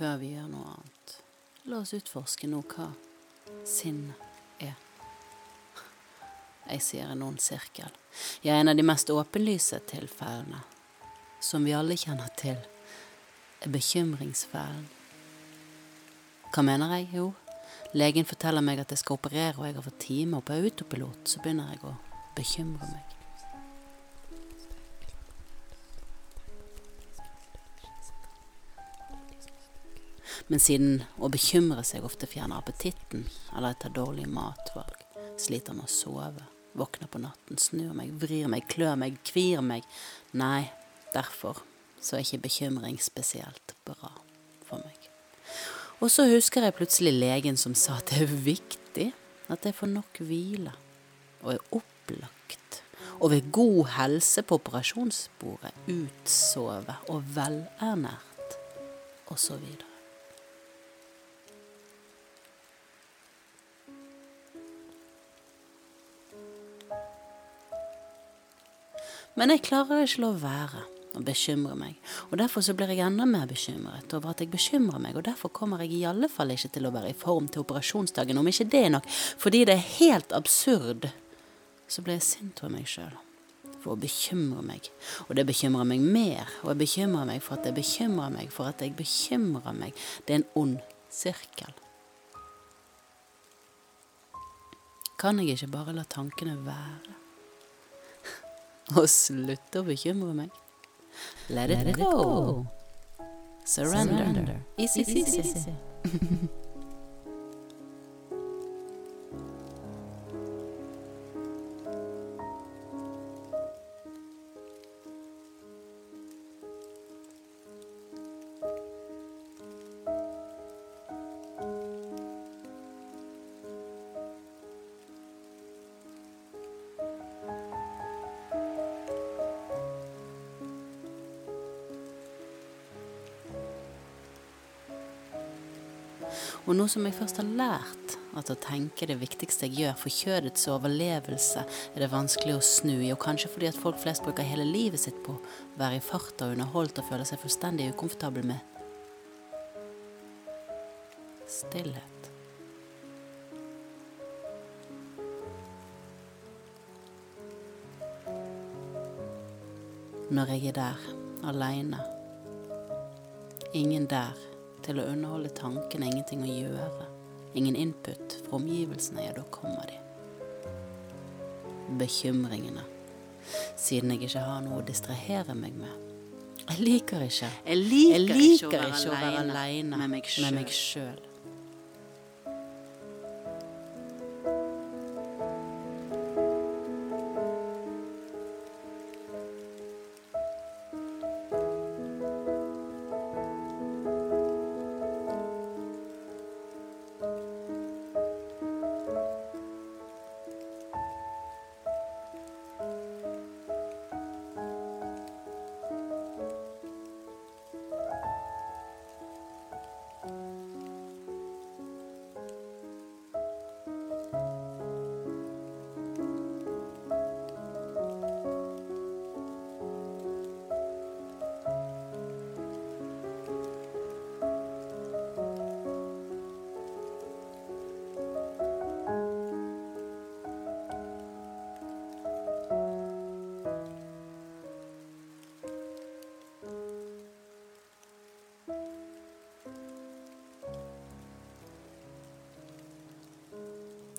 før vi gjør noe annet, la oss utforske nå hva sinn er. Jeg sier en ond sirkel. Ja, en av de mest åpenlyse tilfellene, som vi alle kjenner til, er bekymringsfellen. Hva mener jeg? Jo, legen forteller meg at jeg skal operere, og jeg har fått time, og på autopilot så begynner jeg å bekymre meg. Men siden å bekymre seg ofte fjerner appetitten, eller jeg tar dårlige matvalg, sliter med å sove, våkner på natten, snur meg, vrir meg, klør meg, kvir meg Nei, derfor så er ikke bekymring spesielt bra for meg. Og så husker jeg plutselig legen som sa at det er viktig at jeg får nok hvile, og er opplagt, og ved god helse på operasjonsbordet utsove og velernært, og Men jeg klarer ikke la være å bekymre meg, og derfor så blir jeg enda mer bekymret over at jeg bekymrer meg, og derfor kommer jeg i alle fall ikke til å være i form til operasjonsdagen, om ikke det er nok, fordi det er helt absurd. Så blir jeg sint over meg sjøl for å bekymre meg, og det bekymrer meg mer, og jeg bekymrer meg for at jeg bekymrer meg for at jeg bekymrer meg. Det er en ond sirkel. Kan jeg ikke bare la tankene være? Og slutte å bekymre meg? Let, it, go. Surrender. Easy, easy, easy. Og nå som jeg først har lært at å tenke det viktigste jeg gjør for kjødets overlevelse, er det vanskelig å snu i, og kanskje fordi at folk flest bruker hele livet sitt på å være i farta og underholdt og føle seg fullstendig ukomfortable med stillhet. Når jeg er der, aleine, ingen der til å underholde tankene, ingenting å gjøre. Ingen input fra omgivelsene, ja, da kommer de. Bekymringene. Siden jeg ikke har noe å distrahere meg med. Jeg liker ikke Jeg liker, Jeg liker ikke å være aleine med meg sjøl.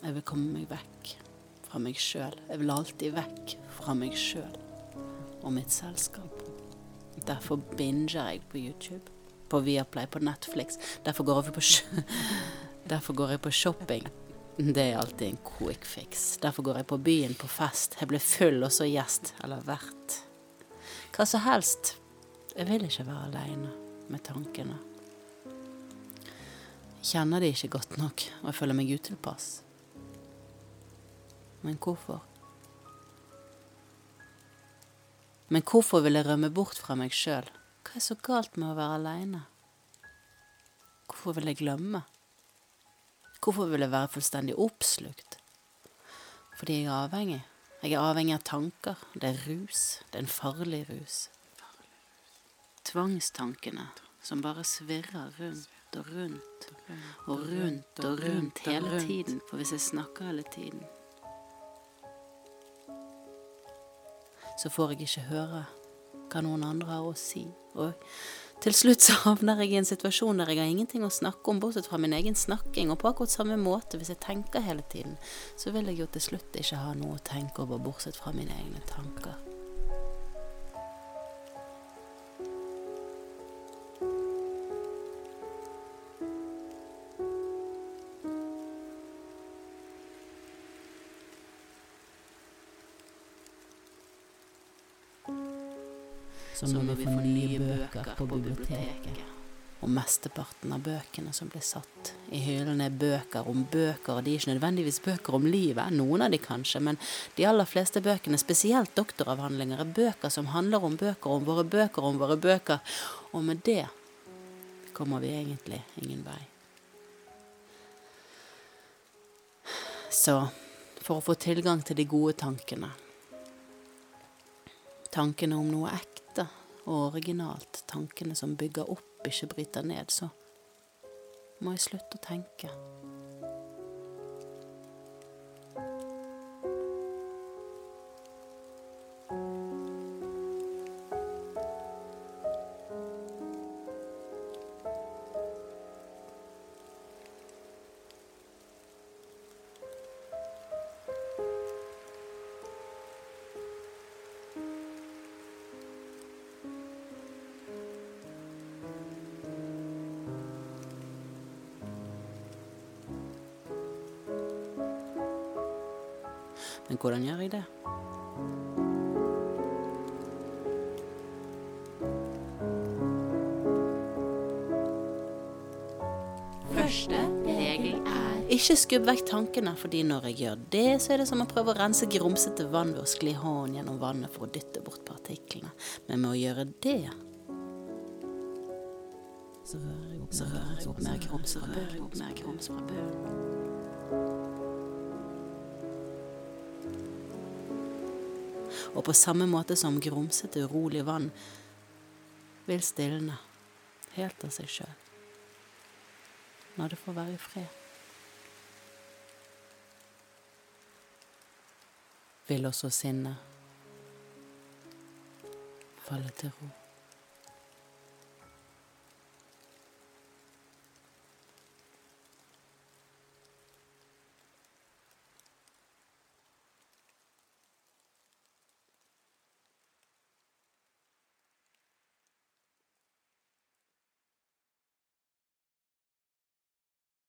Jeg vil komme meg vekk fra meg sjøl. Jeg vil alltid vekk fra meg sjøl og mitt selskap. Derfor binger jeg på YouTube, på Viaplay, på Netflix. Derfor går jeg på, Derfor går jeg på shopping. Det er alltid en quick fix. Derfor går jeg på byen på fest. Jeg blir full og så gjest, eller vert. Hva som helst. Jeg vil ikke være aleine med tankene. Jeg kjenner de ikke godt nok, og jeg føler meg utilpass. Men hvorfor? Men hvorfor vil jeg rømme bort fra meg sjøl? Hva er så galt med å være aleine? Hvorfor vil jeg glemme? Hvorfor vil jeg være fullstendig oppslukt? Fordi jeg er avhengig. Jeg er avhengig av tanker. Det er rus. Det er en farlig rus. Tvangstankene som bare svirrer rundt og rundt og rundt og rundt hele tiden. For hvis jeg snakker hele tiden, så får jeg ikke høre hva noen andre har å si. Og til slutt så havner jeg i en situasjon der jeg har ingenting å snakke om, bortsett fra min egen snakking. Og på akkurat samme måte, hvis jeg tenker hele tiden, så vil jeg jo til slutt ikke ha noe å tenke over, bortsett fra mine egne tanker. Så må vi få nye bøker på biblioteket. Og mesteparten av bøkene som blir satt i hyllene, er bøker om bøker, og de er ikke nødvendigvis bøker om livet, noen av de kanskje, men de aller fleste bøkene, spesielt doktoravhandlinger, er bøker som handler om bøker om våre bøker om våre bøker, og med det kommer vi egentlig ingen vei. Så for å få tilgang til de gode tankene, tankene om noe ekte, og originalt, tankene som bygger opp, ikke bryter ned, så må jeg slutte å tenke. Men hvordan gjør jeg det? Første regel er Ikke skubb vekk tankene, fordi når jeg gjør det, så er det som å prøve å rense grumsete vann ved å skli hånden gjennom vannet for å dytte bort partiklene. Men med å gjøre det så rører jeg opp, mer grums fra bunnen. Og på samme måte som grumsete, urolig vann vil stilne helt av seg sjøl når det får være i fred. Vil også sinnet falle til ro.